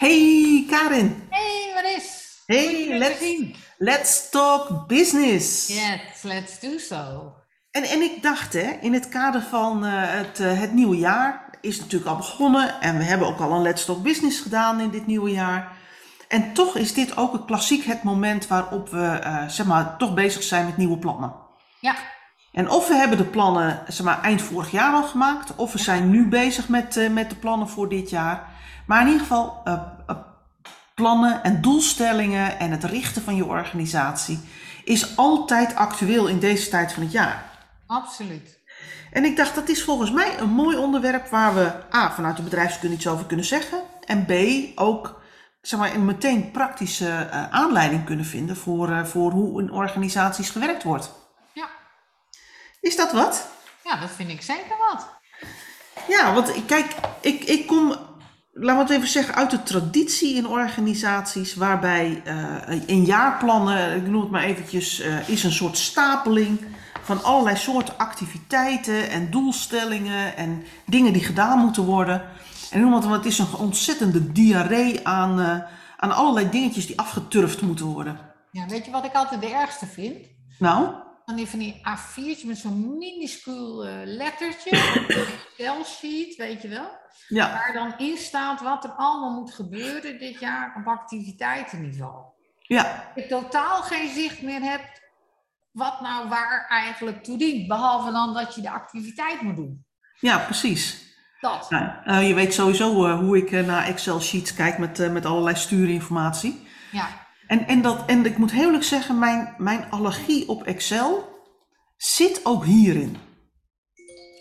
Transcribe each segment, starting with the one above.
Hey Karin. Hey, wat is? Hey, let's, let's talk business. Yes, let's do so. En, en ik dacht, hè, in het kader van uh, het, uh, het nieuwe jaar is natuurlijk al begonnen. En we hebben ook al een Let's Talk Business gedaan in dit nieuwe jaar. En toch is dit ook een klassiek het moment waarop we uh, zeg maar, toch bezig zijn met nieuwe plannen. Ja. En of we hebben de plannen zeg maar, eind vorig jaar al gemaakt, of we zijn nu bezig met, met de plannen voor dit jaar. Maar in ieder geval, uh, uh, plannen en doelstellingen en het richten van je organisatie is altijd actueel in deze tijd van het jaar. Absoluut. En ik dacht, dat is volgens mij een mooi onderwerp waar we A, vanuit de bedrijfskunde iets over kunnen zeggen. En B, ook zeg maar, een meteen praktische uh, aanleiding kunnen vinden voor, voor hoe in organisaties gewerkt wordt. Ja. Is dat wat? Ja, dat vind ik zeker wat. Ja, want kijk, ik, ik kom laten we het even zeggen, uit de traditie in organisaties, waarbij uh, in jaarplannen, ik noem het maar eventjes, uh, is een soort stapeling van allerlei soorten activiteiten en doelstellingen en dingen die gedaan moeten worden. En noem het, want het is een ontzettende diarree aan, uh, aan allerlei dingetjes die afgeturfd moeten worden. Ja, weet je wat ik altijd de ergste vind? Nou? Van die, van die A4'tjes met zo'n minuscuul uh, lettertje, Excel sheet, weet je wel? Ja. Waar dan in staat wat er allemaal moet gebeuren dit jaar op activiteitenniveau. Ja. Ik totaal geen zicht meer heb wat nou waar eigenlijk toe dient. Behalve dan dat je de activiteit moet doen. Ja, precies. Dat. Nou, uh, je weet sowieso uh, hoe ik uh, naar Excel sheets kijk met, met allerlei stuurinformatie. Ja. En, en, dat, en ik moet heel eerlijk zeggen, mijn, mijn allergie op Excel zit ook hierin.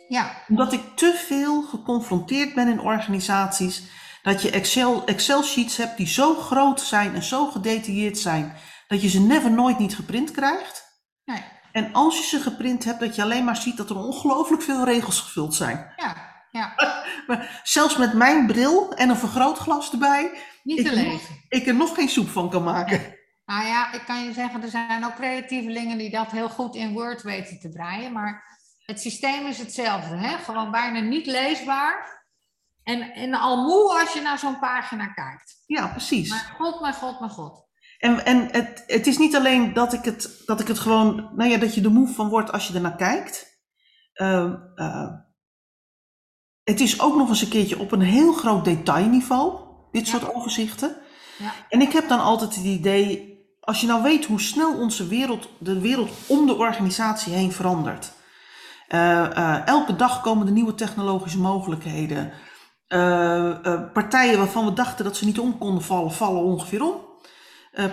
Ja. Omdat ik te veel geconfronteerd ben in organisaties dat je Excel, Excel sheets hebt die zo groot zijn en zo gedetailleerd zijn dat je ze never nooit niet geprint krijgt. Nee. En als je ze geprint hebt, dat je alleen maar ziet dat er ongelooflijk veel regels gevuld zijn. Ja, ja. Maar zelfs met mijn bril en een vergrootglas erbij, Niet ik, te lezen. nog, ik er nog geen soep van kan maken. Nou ja, ik kan je zeggen, er zijn ook creatievelingen die dat heel goed in Word weten te draaien. Maar het systeem is hetzelfde. Hè? Gewoon bijna niet leesbaar. En, en al moe als je naar zo'n pagina kijkt. Ja, precies. Maar god, mijn god, mijn god. En, en het, het is niet alleen dat ik het, dat ik het gewoon, nou ja, dat je er moe van wordt als je ernaar kijkt. Uh, uh, het is ook nog eens een keertje op een heel groot detailniveau, dit Ja. soort overzichten. Ja. En ik heb dan altijd het idee, als je nou weet hoe snel onze wereld, de wereld om de organisatie heen verandert. Uh, uh, elke dag komen er nieuwe technologische mogelijkheden. Uh, uh, partijen waarvan we dachten dat ze niet om konden vallen, vallen ongeveer om.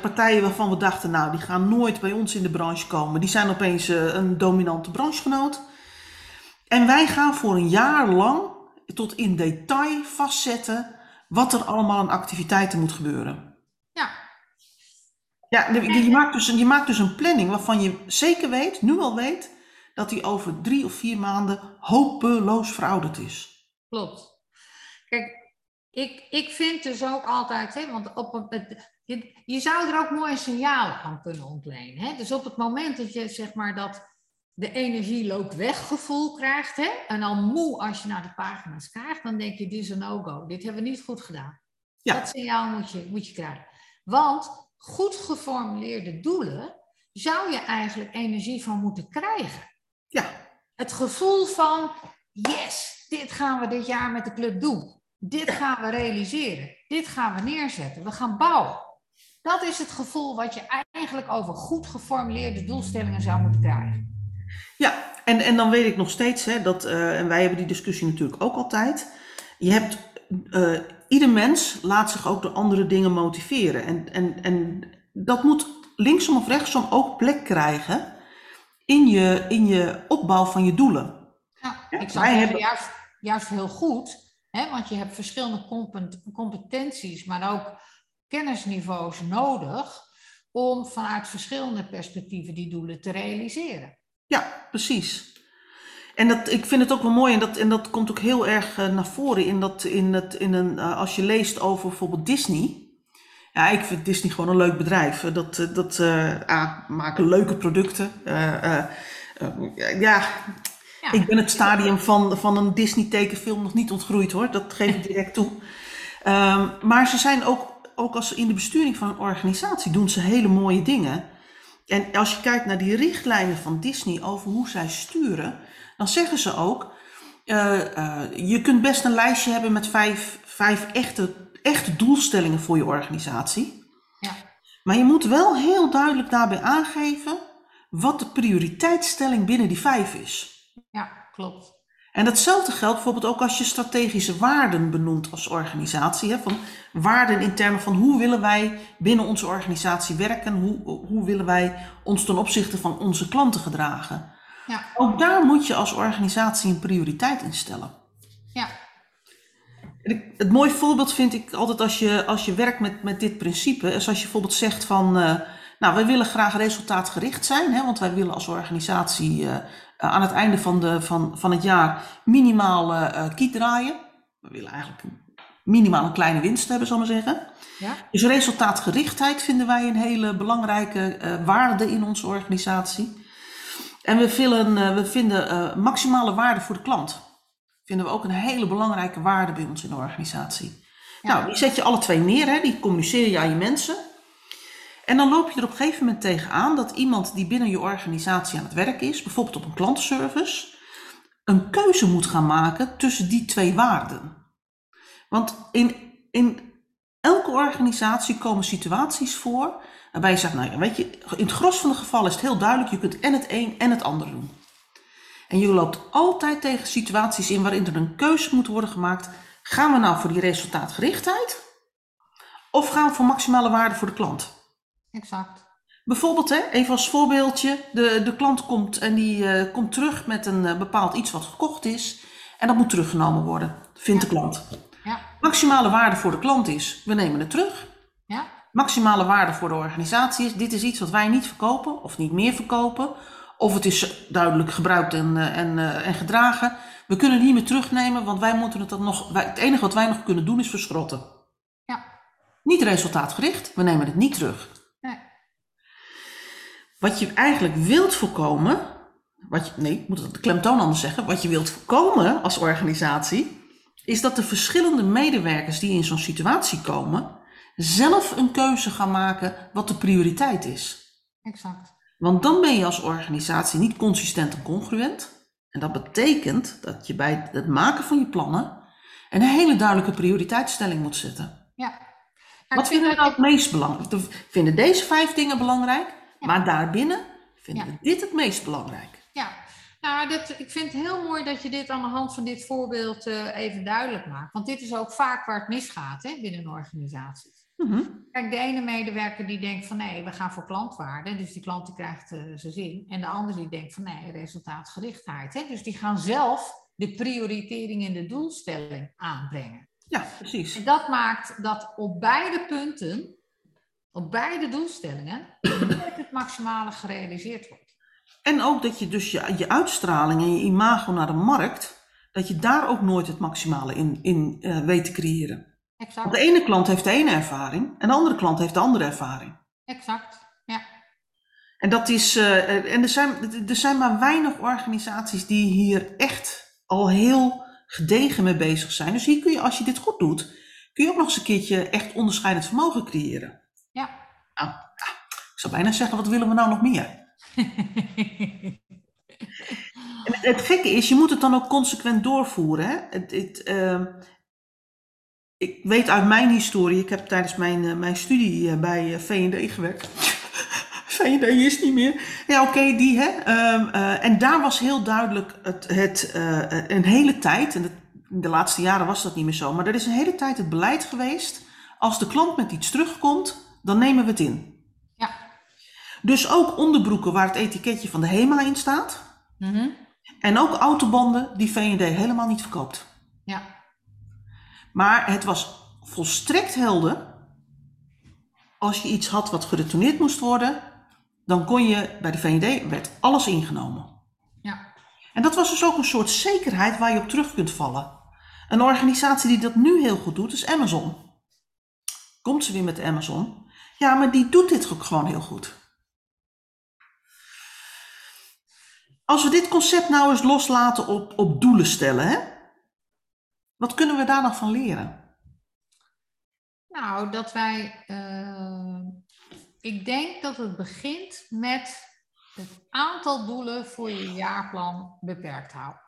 Partijen waarvan we dachten, nou, die gaan nooit bij ons in de branche komen, die zijn opeens een dominante branchegenoot. En wij gaan voor een jaar lang tot in detail vastzetten wat er allemaal aan activiteiten moet gebeuren. Ja, Ja, je, je maakt dus, je maakt dus een planning waarvan je zeker weet, nu al weet, dat die over drie of vier maanden hopeloos verouderd is. klopt. Kijk, ik, ik vind dus ook altijd, hè, want op een, het, je, je zou er ook mooie signalen aan kunnen ontlenen. Hè? Dus op het moment dat je zeg maar dat de energie loopt weg gevoel krijgt, hè, en al moe als je naar de pagina's krijgt, dan denk je, dit is een no-go. Dit hebben we niet goed gedaan. Ja. Dat signaal moet je, moet je krijgen. Want goed geformuleerde doelen zou je eigenlijk energie van moeten krijgen. Ja, Het gevoel van, yes, dit gaan we dit jaar met de club doen. Dit gaan we realiseren. Dit gaan we neerzetten. We gaan bouwen. Dat is het gevoel wat je eigenlijk over goed geformuleerde doelstellingen zou moeten krijgen. Ja. En, en dan weet ik nog steeds, hè, dat, uh, en wij hebben die discussie natuurlijk ook altijd. Je hebt, uh, ieder mens laat zich ook door andere dingen motiveren. En, en, en dat moet linksom of rechtsom ook plek krijgen in je, in je opbouw van je doelen. Ja, Ja, ik zou zeggen, hebben- juist, juist heel goed. Hè, want je hebt verschillende compet- competenties, maar ook kennisniveaus nodig om vanuit verschillende perspectieven die doelen te realiseren. Ja, precies. En dat, ik vind het ook wel mooi, en dat, en dat komt ook heel erg uh, naar voren in dat, in het, in een, uh, als je leest over bijvoorbeeld Disney. Ja, ik vind Disney gewoon een leuk bedrijf. Uh, Dat, dat maken leuke producten. Ja, Ja, ik ben het stadium van, van een Disney tekenfilm nog niet ontgroeid hoor. Dat geef ik direct toe. Ehm, maar ze zijn ook, ook als in de besturing van een organisatie, doen ze hele mooie dingen. En als je kijkt naar die richtlijnen van Disney over hoe zij sturen, dan zeggen ze ook, eh, eh, je kunt best een lijstje hebben met vijf, vijf echte, echte doelstellingen voor je organisatie. Ja. Maar je moet wel heel duidelijk daarbij aangeven wat de prioriteitsstelling binnen die vijf is. Ja, klopt. En datzelfde geldt bijvoorbeeld ook als je strategische waarden benoemt als organisatie. Hè, van waarden in termen van hoe willen wij binnen onze organisatie werken, hoe, hoe willen wij ons ten opzichte van onze klanten gedragen. Ja. Ook daar moet je als organisatie een prioriteit in stellen. Ja, Het mooie voorbeeld vind ik altijd als je, als je werkt met, met dit principe, is als je bijvoorbeeld zegt van, eh, nou wij willen graag resultaatgericht zijn, hè, want wij willen als organisatie eh, aan het einde van, de, van, van het jaar minimaal eh eh, kiet draaien. We willen eigenlijk minimaal een kleine winst hebben, zal ik maar zeggen. ja, Dus resultaatgerichtheid vinden wij een hele belangrijke eh, waarde in onze organisatie. En we, eh, we vinden eh, maximale waarde voor de klant. Vinden we ook een hele belangrijke waarde bij ons in de organisatie. Ja. Nou, die zet je alle twee neer, hè? die communiceer je aan je mensen. En dan loop je er op een gegeven moment tegenaan dat iemand die binnen je organisatie aan het werk is, bijvoorbeeld op een klantenservice, een keuze moet gaan maken tussen die twee waarden. Want in, in elke organisatie komen situaties voor waarbij je zegt, nou ja, weet je, in het gros van de gevallen is het heel duidelijk, je kunt en het een en het ander doen. En je loopt altijd tegen situaties in waarin er een keuze moet worden gemaakt. Gaan we nou voor die resultaatgerichtheid? Of gaan we voor maximale waarde voor de klant? Exact. Bijvoorbeeld, hè, even als voorbeeldje, de, de klant komt en die eh, komt terug met een eh, bepaald iets wat gekocht is. En dat moet teruggenomen worden, vindt de klant. Ja, Maximale waarde voor de klant is, we nemen het terug. ja, Maximale waarde voor de organisatie is, dit is iets wat wij niet verkopen of niet meer verkopen. Of het is duidelijk gebruikt en, eh, en, en gedragen. We kunnen het niet meer terugnemen, want wij moeten het dan nog, wij, het enige wat wij nog kunnen doen is verschrotten. ja, Niet resultaatgericht, we nemen het niet terug. Wat je eigenlijk wilt voorkomen, wat je, nee, ik moet het de klemtoon anders zeggen. Wat je wilt voorkomen als organisatie, is dat de verschillende medewerkers die in zo'n situatie komen, zelf een keuze gaan maken wat de prioriteit is. exact. Want dan ben je als organisatie niet consistent en congruent. En dat betekent dat je bij het maken van je plannen een hele duidelijke prioriteitsstelling moet zetten. Ja. Ja, Wat vinden we nou het meest belangrijk? Vinden deze vijf dingen belangrijk, maar daarbinnen vinden Ja. we dit het meest belangrijk. Ja, nou, dat, ik vind het heel mooi dat je dit aan de hand van dit voorbeeld eh, even duidelijk maakt. Want dit is ook vaak waar het misgaat hè, binnen een organisatie. Mhm. Kijk, de ene medewerker die denkt van nee, we gaan voor klantwaarde. Dus die klant die krijgt eh, zijn zin. En de andere die denkt van nee, resultaatgerichtheid. Hè? Dus die gaan zelf de prioritering en de doelstelling aanbrengen. Ja, precies. En dat maakt dat op beide punten, op beide doelstellingen, nooit het maximale gerealiseerd wordt. En ook dat je dus je, je uitstraling en je imago naar de markt, dat je daar ook nooit het maximale in, in eh, weet te creëren. Want Exact, de ene klant heeft de ene ervaring en de andere klant heeft de andere ervaring. exact. Ja, En dat is, eh, en er zijn, er zijn maar weinig organisaties die hier echt al heel gedegen mee bezig zijn. Dus hier kun je, als je dit goed doet, kun je ook nog eens een keertje echt onderscheidend vermogen creëren. Ja. Nou, ja, ik zou bijna zeggen, wat willen we nou nog meer? En het, het gekke is, je moet het dan ook consequent doorvoeren. Hè? Het, het, ehm, ik weet uit mijn historie, ik heb tijdens mijn, eh, mijn studie eh, bij eh, V&D gewerkt. V&D is niet meer. Ja, oké, die hè. Ehm, eh, en daar was heel duidelijk het, het, een hele tijd, en in de laatste jaren was dat niet meer zo, maar er is een hele tijd het beleid geweest, als de klant met iets terugkomt, dan nemen we het in. ja. Dus ook onderbroeken waar het etiketje van de HEMA in staat. Mhm. En ook autobanden die V&D helemaal niet verkoopt. ja. Maar het was volstrekt helder. Als je iets had wat geretourneerd moest worden, dan kon je bij de V&D werd alles ingenomen. ja. En dat was dus ook een soort zekerheid waar je op terug kunt vallen. Een organisatie die dat nu heel goed doet is Amazon. Komt ze weer met Amazon? Ja, maar die doet dit ook gewoon heel goed. Als we dit concept nou eens loslaten op, op doelen stellen, hè? wat kunnen we daar nog van leren? Nou, dat wij. eh, ik denk dat het begint met het aantal doelen voor je jaarplan beperkt houden.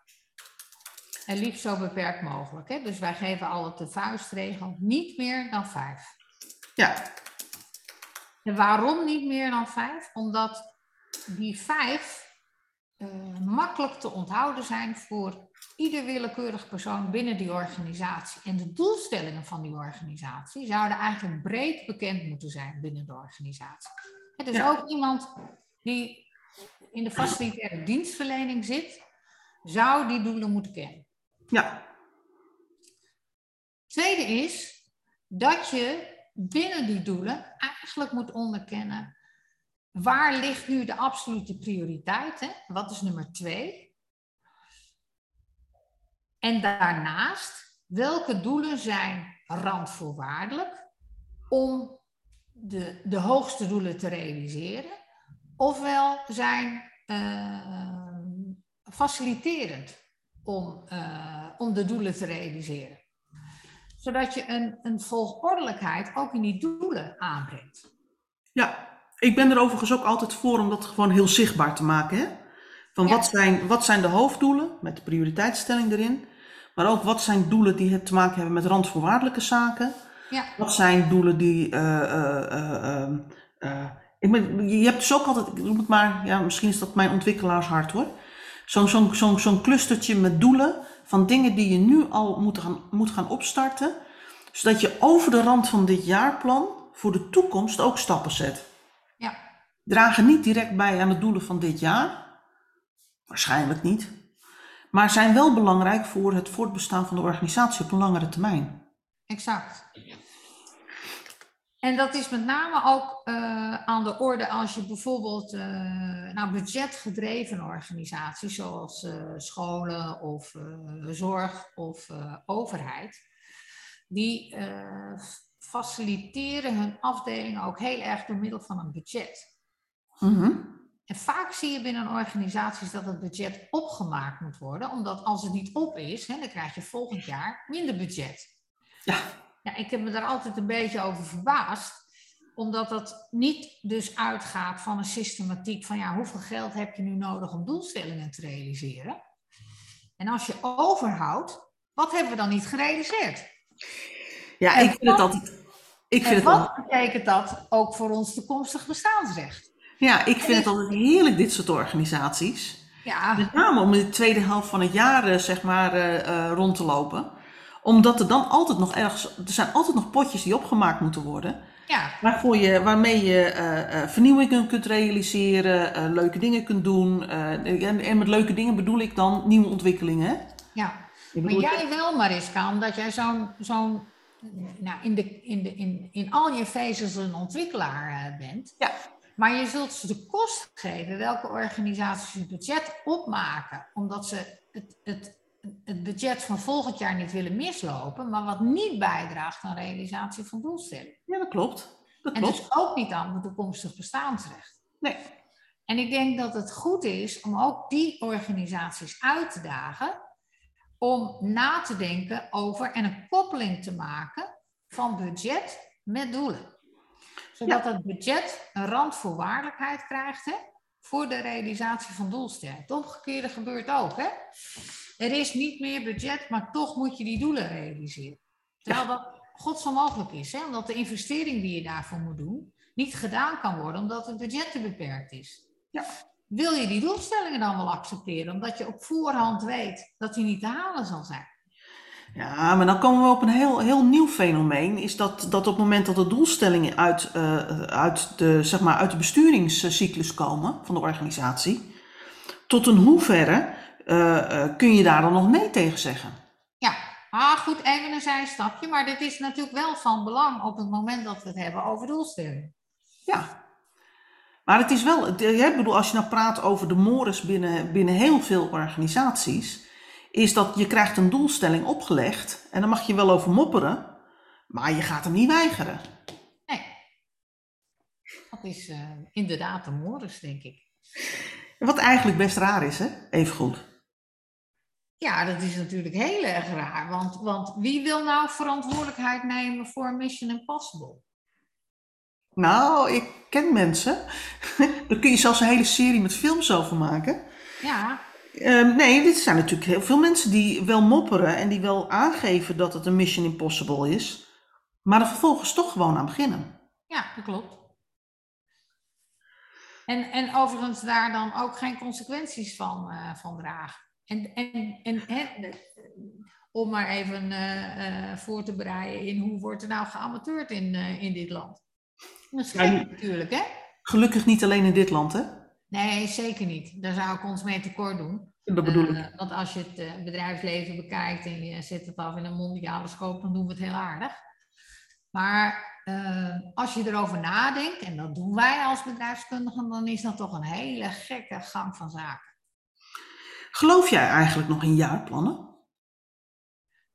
En liefst zo beperkt mogelijk. Hè? Dus wij geven altijd de vuistregel niet meer dan vijf. Ja, En waarom niet meer dan vijf? Omdat die vijf eh, makkelijk te onthouden zijn voor ieder willekeurig persoon binnen die organisatie. En de doelstellingen van die organisatie zouden eigenlijk breed bekend moeten zijn binnen de organisatie. Het is Ja. ook iemand die in de facilitaire dienstverlening zit, zou die doelen moeten kennen. ja, Tweede is dat je binnen die doelen eigenlijk moet onderkennen waar ligt nu de absolute prioriteit? Hè? Wat is nummer twee? En daarnaast, welke doelen zijn randvoorwaardelijk om de, de hoogste doelen te realiseren? Ofwel zijn eh, faciliterend om, eh, om de doelen te realiseren? Zodat je een, een volgordelijkheid ook in die doelen aanbrengt. ja. Ik ben er overigens ook altijd voor om dat gewoon heel zichtbaar te maken. Hè? Van Ja. wat, zijn, wat zijn de hoofddoelen met de prioriteitsstelling erin? Maar ook wat zijn doelen die het te maken hebben met randvoorwaardelijke zaken? Ja, Wat zijn doelen die. eh, eh, eh, ik ben, je hebt dus ook altijd, ik noem het maar, ja, misschien is dat mijn ontwikkelaarshart hoor. Zo'n zo'n zo'n zo'n clustertje met doelen van dingen die je nu al moet gaan, moet gaan opstarten. Zodat je over de rand van dit jaarplan voor de toekomst ook stappen zet. ja, Dragen niet direct bij aan de doelen van dit jaar. Waarschijnlijk niet. Maar zijn wel belangrijk voor het voortbestaan van de organisatie op een langere termijn. exact. En dat is met name ook eh, aan de orde als je bijvoorbeeld uh, nou, budgetgedreven organisaties zoals uh, scholen of zorg of overheid, die faciliteren hun afdelingen ook heel erg door middel van een budget. Mm En vaak zie je binnen organisaties dat het budget opgemaakt moet worden, omdat als het niet op is, hè, dan krijg je volgend jaar minder budget. Ja. Ja. Ik heb me daar altijd een beetje over verbaasd, omdat dat niet dus uitgaat van een systematiek van ja, hoeveel geld heb je nu nodig om doelstellingen te realiseren? En als je overhoudt, wat hebben we dan niet gerealiseerd? Ja, En ik vind het wat- altijd. Ik vind en het wat altijd, betekent dat ook voor ons toekomstig bestaansrecht? ja, ik vind het altijd heerlijk, dit soort organisaties. Ja, Met name om in de tweede helft van het jaar eh, zeg maar, eh, eh, rond te lopen. Omdat er dan altijd nog ergens. Er zijn altijd nog potjes die opgemaakt moeten worden. ja, Waarvoor je, waarmee je eh, vernieuwingen kunt realiseren, eh, leuke dingen kunt doen. en, en met leuke dingen bedoel ik dan nieuwe ontwikkelingen. ja. Maar jij wel, Mariska, omdat jij zo'n, zo'n nou, in, de, in, de, in, in al je vezels een ontwikkelaar bent. Ja. Maar je zult ze de kost geven welke organisaties het budget opmaken, omdat ze het, het, het budget van volgend jaar niet willen mislopen, maar wat niet bijdraagt aan realisatie van doelstellingen. Ja, dat klopt. Dat En klopt. dus ook niet aan het toekomstig bestaansrecht. Nee. En ik denk dat het goed is om ook die organisaties uit te dagen om na te denken over en een koppeling te maken van budget met doelen. Zodat het budget een randvoorwaardelijkheid krijgt hè, voor de realisatie van doelstellingen. Het omgekeerde gebeurt ook. Hè? Er is niet meer budget, maar toch moet je die doelen realiseren. Terwijl dat godsal mogelijk is, hè? omdat de investering die je daarvoor moet doen niet gedaan kan worden omdat het budget te beperkt is. Ja. Wil je die doelstellingen dan wel accepteren, omdat je op voorhand weet dat die niet te halen zal zijn? Ja, maar dan komen we op een heel, heel nieuw fenomeen. Is dat, dat op het moment dat de doelstellingen uit, eh, uit, de, zeg maar, uit de besturingscyclus komen van de organisatie, tot een hoeverre kun je daar dan nog nee tegen zeggen? Ja, maar goed, even een zijstapje, maar dit is natuurlijk wel van belang op het moment dat we het hebben over doelstellingen. Ja. Maar het is wel, het- ik bedoel, als je nou praat over de mores binnen, binnen heel veel organisaties, is dat je krijgt een doelstelling opgelegd en dan mag je wel over mopperen, maar je gaat hem niet weigeren. Nee, dat is eh, inderdaad een moris, denk ik. Wat eigenlijk best raar is, hè? Even goed. Ja, dat is natuurlijk heel erg raar. Want, want wie wil nou verantwoordelijkheid nemen voor Mission Impossible? Nou, ik ken mensen. Daar kun je zelfs een hele serie met films over maken. Ja, Ehm, nee, dit zijn natuurlijk heel veel mensen die wel mopperen en die wel aangeven dat het een Mission Impossible is, maar er vervolgens toch gewoon aan beginnen. ja, dat klopt. En, en overigens daar dan ook geen consequenties van, eh, van dragen. En, en, en om maar even eh, eh, voor te bereiden in hoe wordt er nou geamateurd in, eh, in dit land. Dat is Ja, natuurlijk, hè? Gelukkig niet alleen in dit land, hè? Nee, zeker niet. Daar zou ik ons mee tekort doen. Dat bedoel ik. Want als je het bedrijfsleven bekijkt en je zet het af in een mondiale scope, dan doen we het heel aardig. Maar als je erover nadenkt, en dat doen wij als bedrijfskundigen, dan is dat toch een hele gekke gang van zaken. Geloof jij eigenlijk nog in jaarplannen?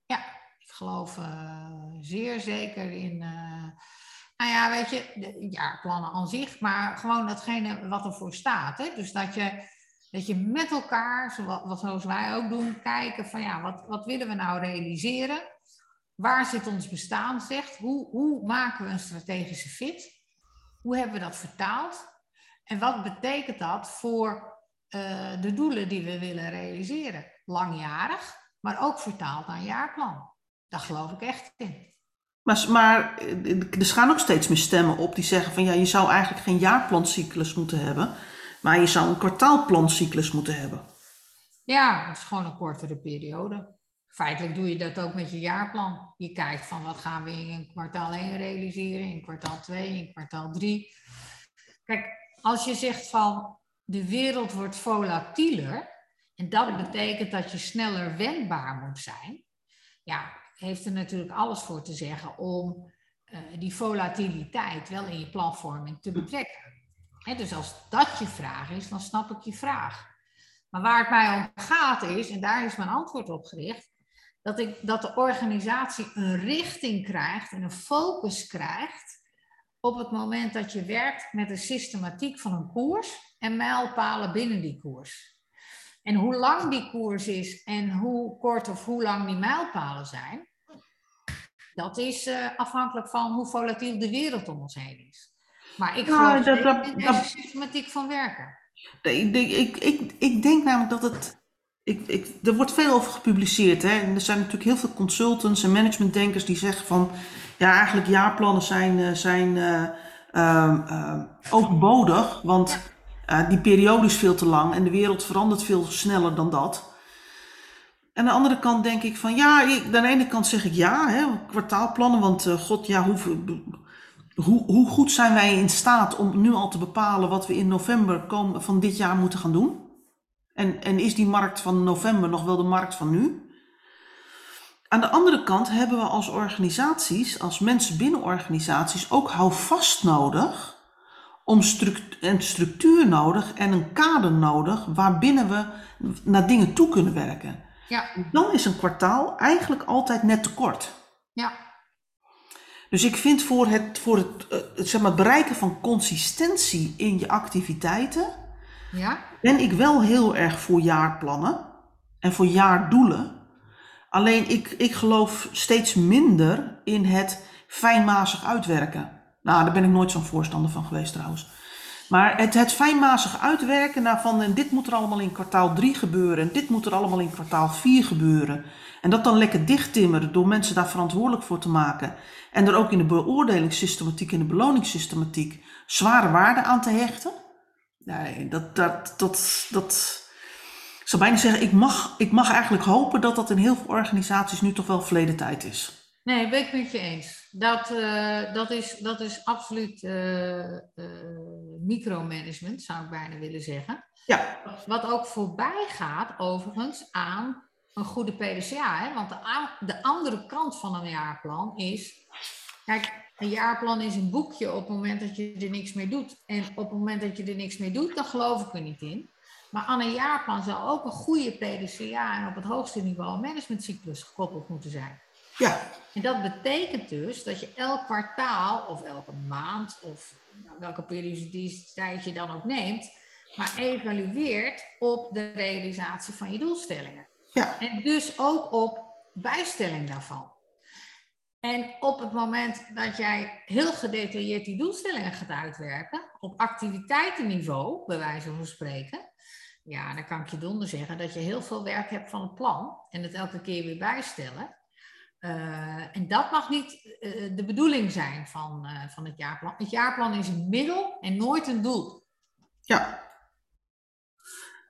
Ja, ik geloof eh, zeer zeker in. eh, nou ja, weet je, de jaarplannen aan zich, maar gewoon datgene wat ervoor staat. Hè? Dus dat je, dat je met elkaar, zoals wij ook doen, kijken van ja, wat, wat willen we nou realiseren? Waar zit ons bestaan, zegt? Hoe, hoe maken we een strategische fit? Hoe hebben we dat vertaald? En wat betekent dat voor eh, de doelen die we willen realiseren? Langjarig, maar ook vertaald naar jaarplan. Daar geloof ik echt in. Maar, maar eh, er gaan ook steeds meer stemmen op die zeggen van ja, je zou eigenlijk geen jaarplancyclus moeten hebben, maar je zou een kwartaalplancyclus moeten hebben. Ja, het is gewoon een kortere periode. Feitelijk doe je dat ook met je jaarplan. Je kijkt van wat gaan we in kwartaal 1 realiseren, in kwartaal 2, in kwartaal 3. Kijk, als je zegt van de wereld wordt volatieler, en dat betekent dat je sneller wendbaar moet zijn, ja, heeft er natuurlijk alles voor te zeggen om eh, die volatiliteit wel in je planvorming te betrekken. Hè, dus als dat je vraag is, dan snap ik je vraag. Maar waar het mij om gaat is, en daar is mijn antwoord op gericht, dat, ik, dat de organisatie een richting krijgt en een focus krijgt op het moment dat je werkt met de systematiek van een koers en mijlpalen binnen die koers. En hoe lang die koers is en hoe kort of hoe lang die mijlpalen zijn, dat is eh, afhankelijk van hoe volatiel de wereld om ons heen is. Maar ik Ja, geloof dat- dat- in dat- systematiek van werken. Ik, ik, ik denk namelijk dat het. Ik, ik, er wordt veel over gepubliceerd. Hè? En er zijn natuurlijk heel veel consultants en managementdenkers die zeggen van. Ja, eigenlijk jaarplannen zijn, eh, zijn ehm, overbodig. Want eh, die periode is veel te lang en de wereld verandert veel sneller dan dat. Aan de andere kant denk ik van ja, aan de ene kant zeg ik ja, hè, kwartaalplannen. Want god, ja, hoe, hoe, hoe goed zijn wij in staat om nu al te bepalen wat we in november kom- van dit jaar moeten gaan doen? En, en is die markt van november nog wel de markt van nu? Aan de andere kant hebben we als organisaties, als mensen binnen organisaties, ook houvast nodig. Om struct en structuur nodig en een kader nodig waarbinnen we naar dingen toe kunnen werken. Ja, Dan is een kwartaal eigenlijk altijd net te kort. ja, Dus ik vind voor het, voor het, eh, het, zeg maar, het bereiken van consistentie in je activiteiten, ja. ben ik wel heel erg voor jaarplannen en voor jaardoelen. Alleen ik, ik geloof steeds minder in het fijnmazig uitwerken. Nou, daar ben ik nooit zo'n voorstander van geweest trouwens. Maar het, het fijnmazig uitwerken naar van en dit moet er allemaal in kwartaal 3 gebeuren en dit moet er allemaal in kwartaal 4 gebeuren. En dat dan lekker dichttimmeren door mensen daar verantwoordelijk voor te maken. En er ook in de beoordelingssystematiek en de beloningssystematiek zware waarde aan te hechten. Nee, dat, dat, dat, dat. Ik zou bijna zeggen, ik mag, ik mag eigenlijk hopen dat dat in heel veel organisaties nu toch wel verleden tijd is. Nee, ben ik met je eens. Dat, eh, dat, is, dat is absoluut eh, eh, micromanagement, zou ik bijna willen zeggen. Ja, Wat ook voorbij gaat, overigens, aan een goede PDCA. Hè? Want de, de andere kant van een jaarplan is... Kijk, een jaarplan is een boekje op het moment dat je er niks mee doet. En op het moment dat je er niks mee doet, dan geloof ik er niet in. Maar aan een jaarplan zou ook een goede PDCA en op het hoogste niveau een managementcyclus gekoppeld moeten zijn. ja, En dat betekent dus dat je elk kwartaal of elke maand of nou, welke periodiciteit je dan ook neemt, maar evalueert op de realisatie van je doelstellingen. Ja. En dus ook op bijstelling daarvan. En op het moment dat jij heel gedetailleerd die doelstellingen gaat uitwerken, op activiteitenniveau, bij wijze van spreken, ja, dan kan ik je donder zeggen dat je heel veel werk hebt van het plan en het elke keer weer bijstellen. Uh, en dat mag niet uh, de bedoeling zijn van, uh, van het jaarplan. Het jaarplan is een middel en nooit een doel. Ja.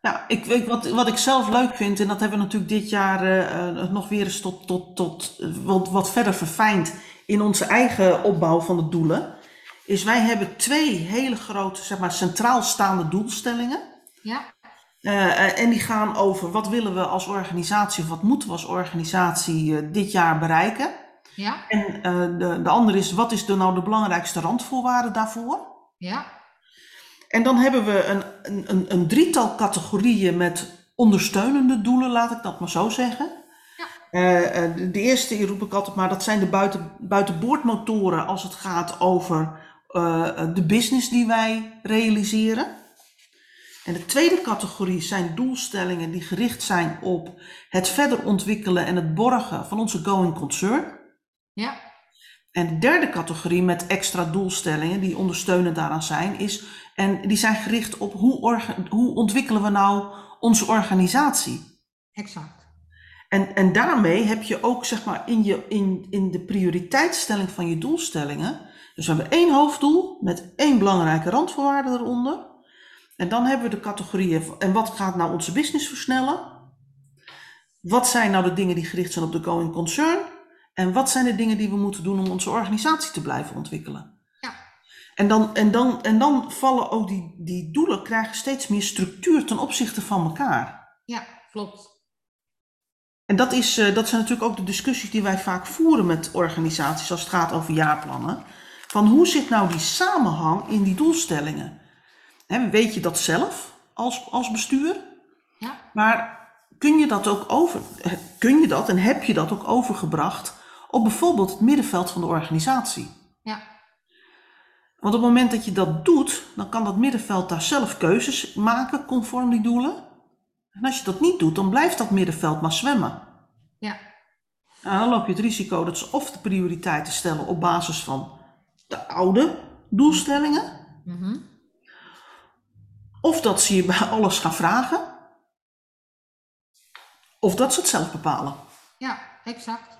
Ja, ik, weet wat, wat ik zelf leuk vind, en dat hebben we natuurlijk dit jaar nog weer eens tot, tot, tot wat, wat verder verfijnd in onze eigen opbouw van de doelen, is wij hebben twee hele grote, zeg maar, centraal staande doelstellingen. Ja. Uh, en die gaan over wat willen we als organisatie of wat moeten we als organisatie uh, dit jaar bereiken. Ja. En de, de andere is wat is de, nou de belangrijkste randvoorwaarden daarvoor. Ja. En dan hebben we een, een, een drietal categorieën met ondersteunende doelen, laat ik dat maar zo zeggen. Ja. de, de eerste roep ik altijd maar, dat zijn de buiten, buitenboordmotoren als het gaat over de business die wij realiseren. En de tweede categorie zijn doelstellingen die gericht zijn op het verder ontwikkelen en het borgen van onze going concern. Ja. En de derde categorie met extra doelstellingen die ondersteunend daaraan zijn, is, en die zijn gericht op hoe, hoe ontwikkelen we nou onze organisatie. Exact. En, en daarmee heb je ook zeg maar in, je, in, in de prioriteitsstelling van je doelstellingen. Dus we hebben één hoofddoel met één belangrijke randvoorwaarde eronder. En dan hebben we de categorieën, en wat gaat nou onze business versnellen? Wat zijn nou de dingen die gericht zijn op de going concern? En wat zijn de dingen die we moeten doen om onze organisatie te blijven ontwikkelen? En dan, en dan, en dan vallen ook die, die doelen, krijgen steeds meer structuur ten opzichte van elkaar. Ja, klopt. En dat, is, uh, dat zijn natuurlijk ook de discussies die wij vaak voeren met organisaties als het gaat over jaarplannen. Van hoe zit nou die samenhang in die doelstellingen? He, weet je dat zelf als, als bestuur? Ja. Maar kun je dat ook over, kun je dat en heb je dat ook overgebracht op bijvoorbeeld het middenveld van de organisatie? Want op het moment dat je dat doet, dan kan dat middenveld daar zelf keuzes maken conform die doelen. En als je dat niet doet, dan blijft dat middenveld maar zwemmen. Ja. Nou, dan loop je het risico dat ze of de prioriteiten stellen op basis van de oude doelstellingen. Mm Of dat ze je bij alles gaan vragen. Of dat ze het zelf bepalen. Ja, exact.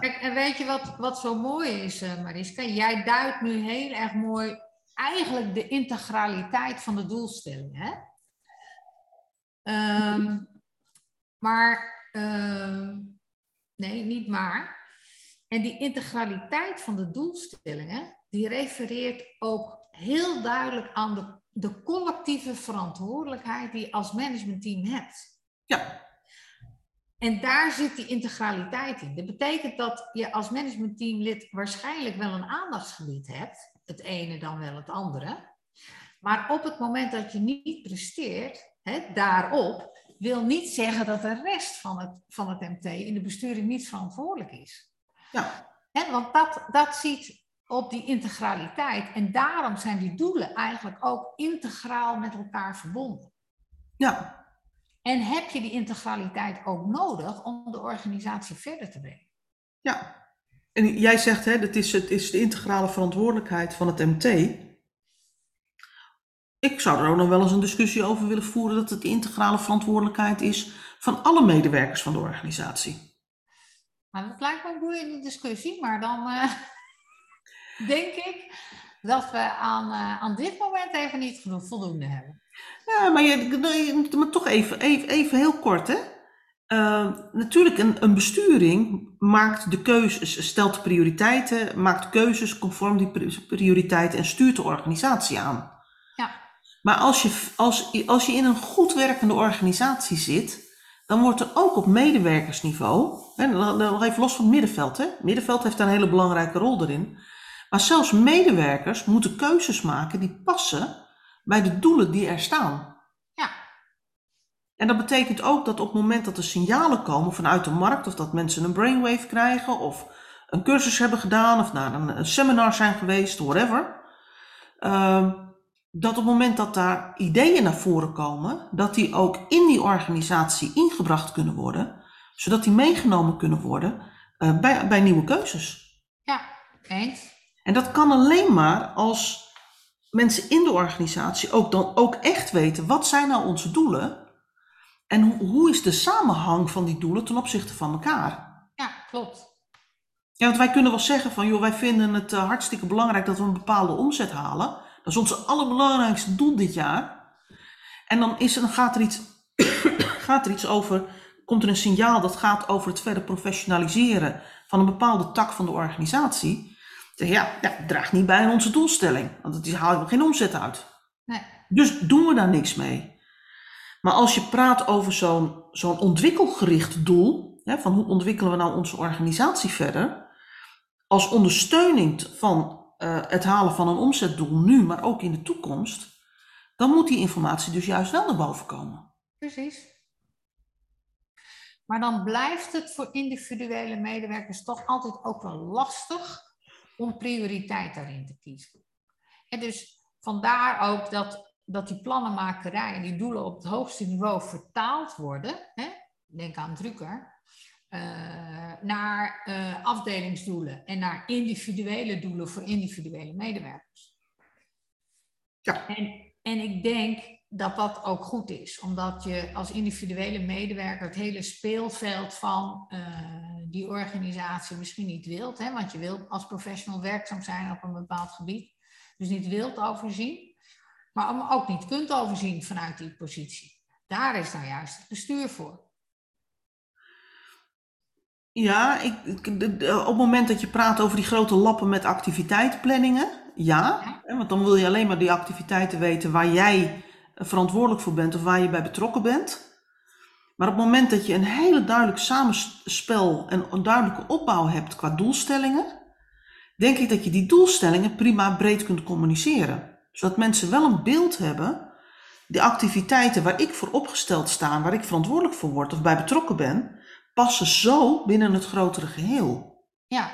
Kijk, en weet je wat, wat zo mooi is, uh, Mariska? Jij duidt nu heel erg mooi eigenlijk de integraliteit van de doelstelling. Hè? Um, maar, um, nee, niet maar. En die integraliteit van de doelstellingen, die refereert ook heel duidelijk aan de de collectieve verantwoordelijkheid die je als managementteam hebt. Ja. En daar zit die integraliteit in. Dat betekent dat je als managementteamlid waarschijnlijk wel een aandachtsgebied hebt, het ene dan wel het andere. Maar op het moment dat je niet presteert, hè, daarop, wil niet zeggen dat de rest van het, van het MT in de besturing niet verantwoordelijk is. Ja. Hè, want dat, dat ziet op die integraliteit. En daarom zijn die doelen eigenlijk ook integraal met elkaar verbonden. Ja. En heb je die integraliteit ook nodig om de organisatie verder te brengen? Ja. En jij zegt, hè, het is, het is de integrale verantwoordelijkheid van het MT. Ik zou er ook nog wel eens een discussie over willen voeren dat het de integrale verantwoordelijkheid is van alle medewerkers van de organisatie. Nou, dat lijkt me een boeiende discussie, maar dan uh, denk ik dat we aan, uh, aan dit moment even niet genoeg voldoende hebben. Ja, maar, je, maar toch even, even, even heel kort, hè. Uh, natuurlijk, een, een besturing maakt de keuzes, stelt prioriteiten, maakt keuzes conform die prioriteiten en stuurt de organisatie aan. Ja. Maar als je, als, als je in een goed werkende organisatie zit, dan wordt er ook op medewerkersniveau, hè, nog even los van het middenveld, hè. Het middenveld heeft daar een hele belangrijke rol erin. Maar zelfs medewerkers moeten keuzes maken die passen bij de doelen die er staan. Ja. En dat betekent ook dat op het moment dat er signalen komen vanuit de markt, of dat mensen een brainwave krijgen, of een cursus hebben gedaan, of naar een, een seminar zijn geweest, whatever, uh, dat op het moment dat daar ideeën naar voren komen, dat die ook in die organisatie ingebracht kunnen worden, zodat die meegenomen kunnen worden uh, bij, bij nieuwe keuzes. Ja, eens. En dat kan alleen maar als mensen in de organisatie ook dan ook echt weten wat zijn nou onze doelen en hoe, hoe is de samenhang van die doelen ten opzichte van elkaar. Ja, klopt. Ja, want wij kunnen wel zeggen van, joh, wij vinden het uh, hartstikke belangrijk dat we een bepaalde omzet halen. Dat is ons allerbelangrijkste doel dit jaar. En dan, is, dan gaat, er iets, gaat er iets over, komt er een signaal dat gaat over het verder professionaliseren van een bepaalde tak van de organisatie. Ja, ja, het draagt niet bij aan onze doelstelling, want het haalt geen omzet uit. Nee. Dus doen we daar niks mee. Maar als je praat over zo'n zo'n ontwikkelgericht doel, hè, van hoe ontwikkelen we nou onze organisatie verder, als ondersteuning van uh, het halen van een omzetdoel nu, maar ook in de toekomst, dan moet die informatie dus juist wel naar boven komen. Precies. Maar dan blijft het voor individuele medewerkers toch altijd ook wel lastig om prioriteit daarin te kiezen. En dus vandaar ook dat, dat die plannenmakerij en die doelen op het hoogste niveau vertaald worden. Hè? Denk aan Drucker. Uh, naar uh, afdelingsdoelen en naar individuele doelen voor individuele medewerkers. Ja. En, en ik denk dat dat ook goed is, omdat je als individuele medewerker het hele speelveld van uh, die organisatie misschien niet wilt, hè, want je wilt als professional werkzaam zijn op een bepaald gebied, dus niet wilt overzien, maar ook niet kunt overzien vanuit die positie. Daar is nou juist het bestuur voor. Ja, ik, op het moment dat je praat over die grote lappen met activiteitsplanningen, ja. ja. Want dan wil je alleen maar die activiteiten weten waar jij verantwoordelijk voor bent of waar je bij betrokken bent. Maar op het moment dat je een hele duidelijk samenspel en een duidelijke opbouw hebt qua doelstellingen, denk ik dat je die doelstellingen prima breed kunt communiceren. Zodat mensen wel een beeld hebben, de activiteiten waar ik voor opgesteld sta, waar ik verantwoordelijk voor word of bij betrokken ben, passen zo binnen het grotere geheel. Ja.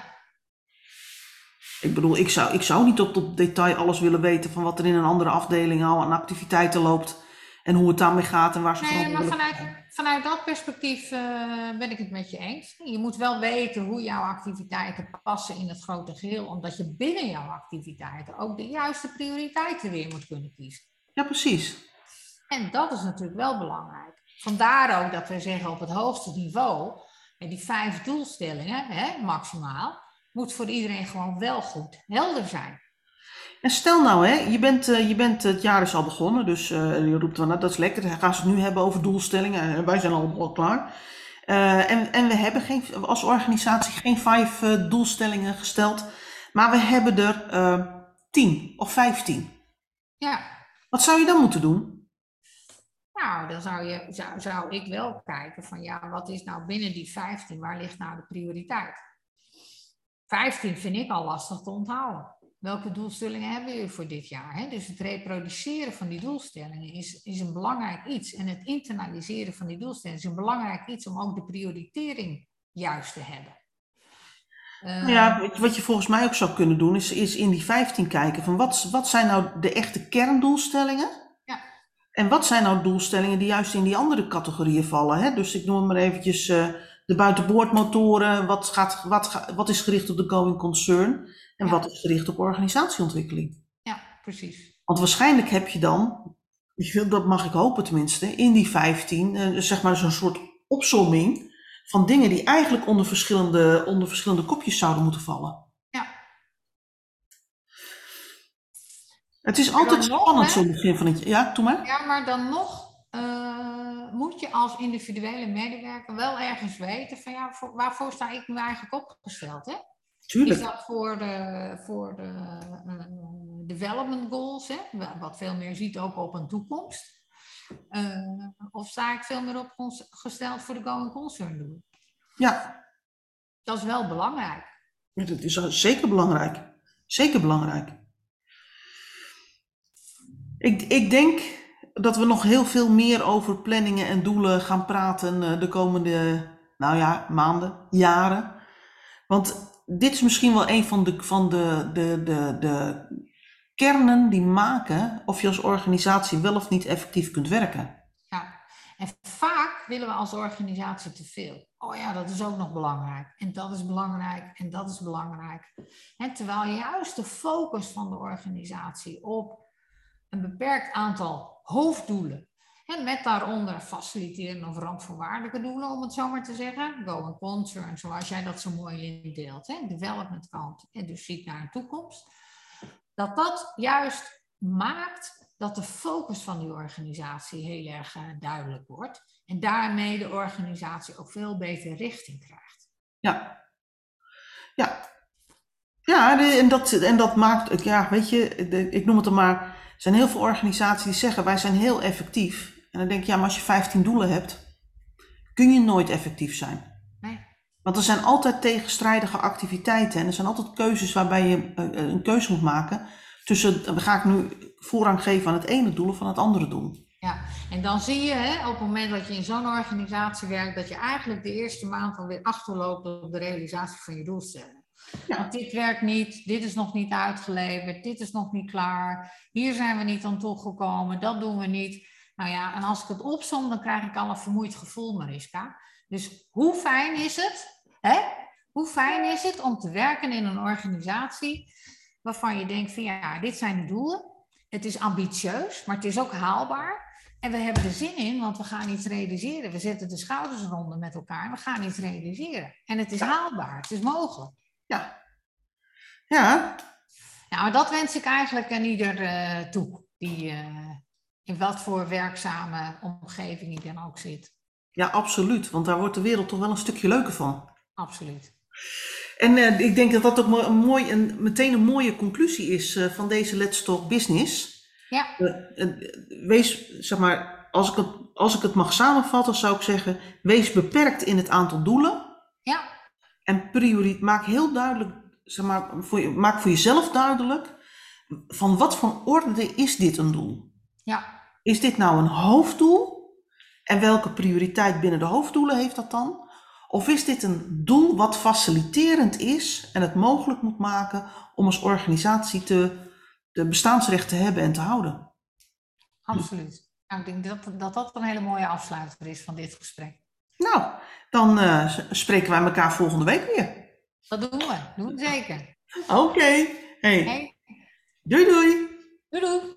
Ik bedoel, ik zou, ik zou niet tot op detail alles willen weten van wat er in een andere afdeling al aan activiteiten loopt en hoe het daarmee gaat en waar ze Nee, maar vanuit, vanuit dat perspectief uh, ben ik het met je eens. Je moet wel weten hoe jouw activiteiten passen in het grote geheel, omdat je binnen jouw activiteiten ook de juiste prioriteiten weer moet kunnen kiezen. Ja, precies. En dat is natuurlijk wel belangrijk. Vandaar ook dat we zeggen op het hoogste niveau, en die vijf doelstellingen, hè, maximaal, moet voor iedereen gewoon wel goed helder zijn. En stel nou, hè, je, bent, uh, je bent, het jaar is al begonnen, dus uh, je roept van, nou, dat is lekker, dan gaan ze het nu hebben over doelstellingen, en wij zijn al, al klaar. Uh, en, en we hebben geen, als organisatie geen vijf doelstellingen gesteld, maar we hebben er tien of vijftien. Ja. Wat zou je dan moeten doen? Nou, dan zou, je, zou, zou ik wel kijken van ja, wat is nou binnen die 15, waar ligt nou de prioriteit? 15 vind ik al lastig te onthouden. Welke doelstellingen hebben we voor dit jaar? Hè? Dus het reproduceren van die doelstellingen is, is een belangrijk iets. En het internaliseren van die doelstellingen is een belangrijk iets om ook de prioritering juist te hebben. Uh, ja, wat je volgens mij ook zou kunnen doen, is, is in die 15 kijken van wat, wat zijn nou de echte kerndoelstellingen? En wat zijn nou doelstellingen die juist in die andere categorieën vallen? Hè? Dus ik noem maar eventjes uh, de buitenboordmotoren. Wat, gaat, wat, wat is gericht op de going concern? En wat is gericht op organisatieontwikkeling? Ja, precies. Want waarschijnlijk heb je dan, dat mag ik hopen tenminste, in die 15, uh, zeg maar zo'n soort opsomming van dingen die eigenlijk onder verschillende, onder verschillende kopjes zouden moeten vallen. Het is altijd spannend zo'n begin van het Ja, doe maar. Ja, maar dan nog uh, moet je als individuele medewerker wel ergens weten van ja, voor, waarvoor sta ik nu eigenlijk opgesteld, hè? Tuurlijk. Is dat voor de, voor de uh, development goals, hè? wat veel meer ziet ook op een toekomst? Uh, of sta ik veel meer opgesteld voor de going concern doel? Ja. Dat is wel belangrijk. Ja, dat is zeker belangrijk. Zeker belangrijk. Ik, ik denk dat we nog heel veel meer over planningen en doelen gaan praten eh, de komende, nou ja, maanden, jaren. Want dit is misschien wel een van de, van de, de, de, de kernen die maken of je als organisatie wel of niet effectief kunt werken. Ja, en vaak willen we als organisatie te veel. Oh ja, dat is ook nog belangrijk. En dat is belangrijk. En dat is belangrijk. En terwijl juist de focus van de organisatie op een beperkt aantal hoofddoelen. En met daaronder faciliteren of randvoorwaardelijke doelen, om het zo maar te zeggen. Going concern, zoals jij dat zo mooi indeelt. Hè? Development kant en dus ziet naar een toekomst. Dat dat juist maakt dat de focus van die organisatie heel erg uh, duidelijk wordt. En daarmee de organisatie ook veel beter richting krijgt. Ja. Ja. Ja, en dat, en dat maakt, ja, weet je, ik noem het dan maar, er zijn heel veel organisaties die zeggen wij zijn heel effectief. En dan denk je, ja, maar als je 15 doelen hebt, kun je nooit effectief zijn. Nee. Want er zijn altijd tegenstrijdige activiteiten en er zijn altijd keuzes waarbij je een keuze moet maken tussen, ga ik nu voorrang geven aan het ene doel of aan het andere doel. Ja, en dan zie je hè, op het moment dat je in zo'n organisatie werkt, dat je eigenlijk de eerste maand alweer achterloopt op de realisatie van je doelstelling. Want dit werkt niet, dit is nog niet uitgeleverd, dit is nog niet klaar, hier zijn we niet aan toegekomen, dat doen we niet. Nou ja, en als ik het opsom, dan krijg ik al een vermoeid gevoel, Mariska. Dus hoe fijn is het, hè? Hoe fijn is het om te werken in een organisatie waarvan je denkt van ja, dit zijn de doelen. Het is ambitieus, maar het is ook haalbaar. En we hebben er zin in, want we gaan iets realiseren. We zetten de schouders eronder met elkaar. We gaan iets realiseren. En het is haalbaar, het is mogelijk. Ja. Ja. Nou, dat wens ik eigenlijk aan ieder uh, toe. Die uh, in wat voor werkzame omgeving hij dan ook zit. Ja, absoluut. Want daar wordt de wereld toch wel een stukje leuker van. Absoluut. En uh, ik denk dat dat ook een mooi, een, meteen een mooie conclusie is van deze Let's Talk Business. Ja. Wees, zeg maar, als ik, het, als ik het mag samenvatten, zou ik zeggen: wees beperkt in het aantal doelen. Ja. En priori, maak heel duidelijk, zeg maar, voor je, maak voor jezelf duidelijk van wat voor orde is dit een doel. Ja. Is dit nou een hoofddoel? En welke prioriteit binnen de hoofddoelen heeft dat dan? Of is dit een doel wat faciliterend is en het mogelijk moet maken om als organisatie te, de bestaansrecht te hebben en te houden? Absoluut. Nou, ik denk dat, dat dat een hele mooie afsluiter is van dit gesprek. Nou, dan uh, spreken wij elkaar volgende week weer. Dat doen we. Doen we zeker. Oké. Okay. Hey. hey. Doei doei. Doei doei.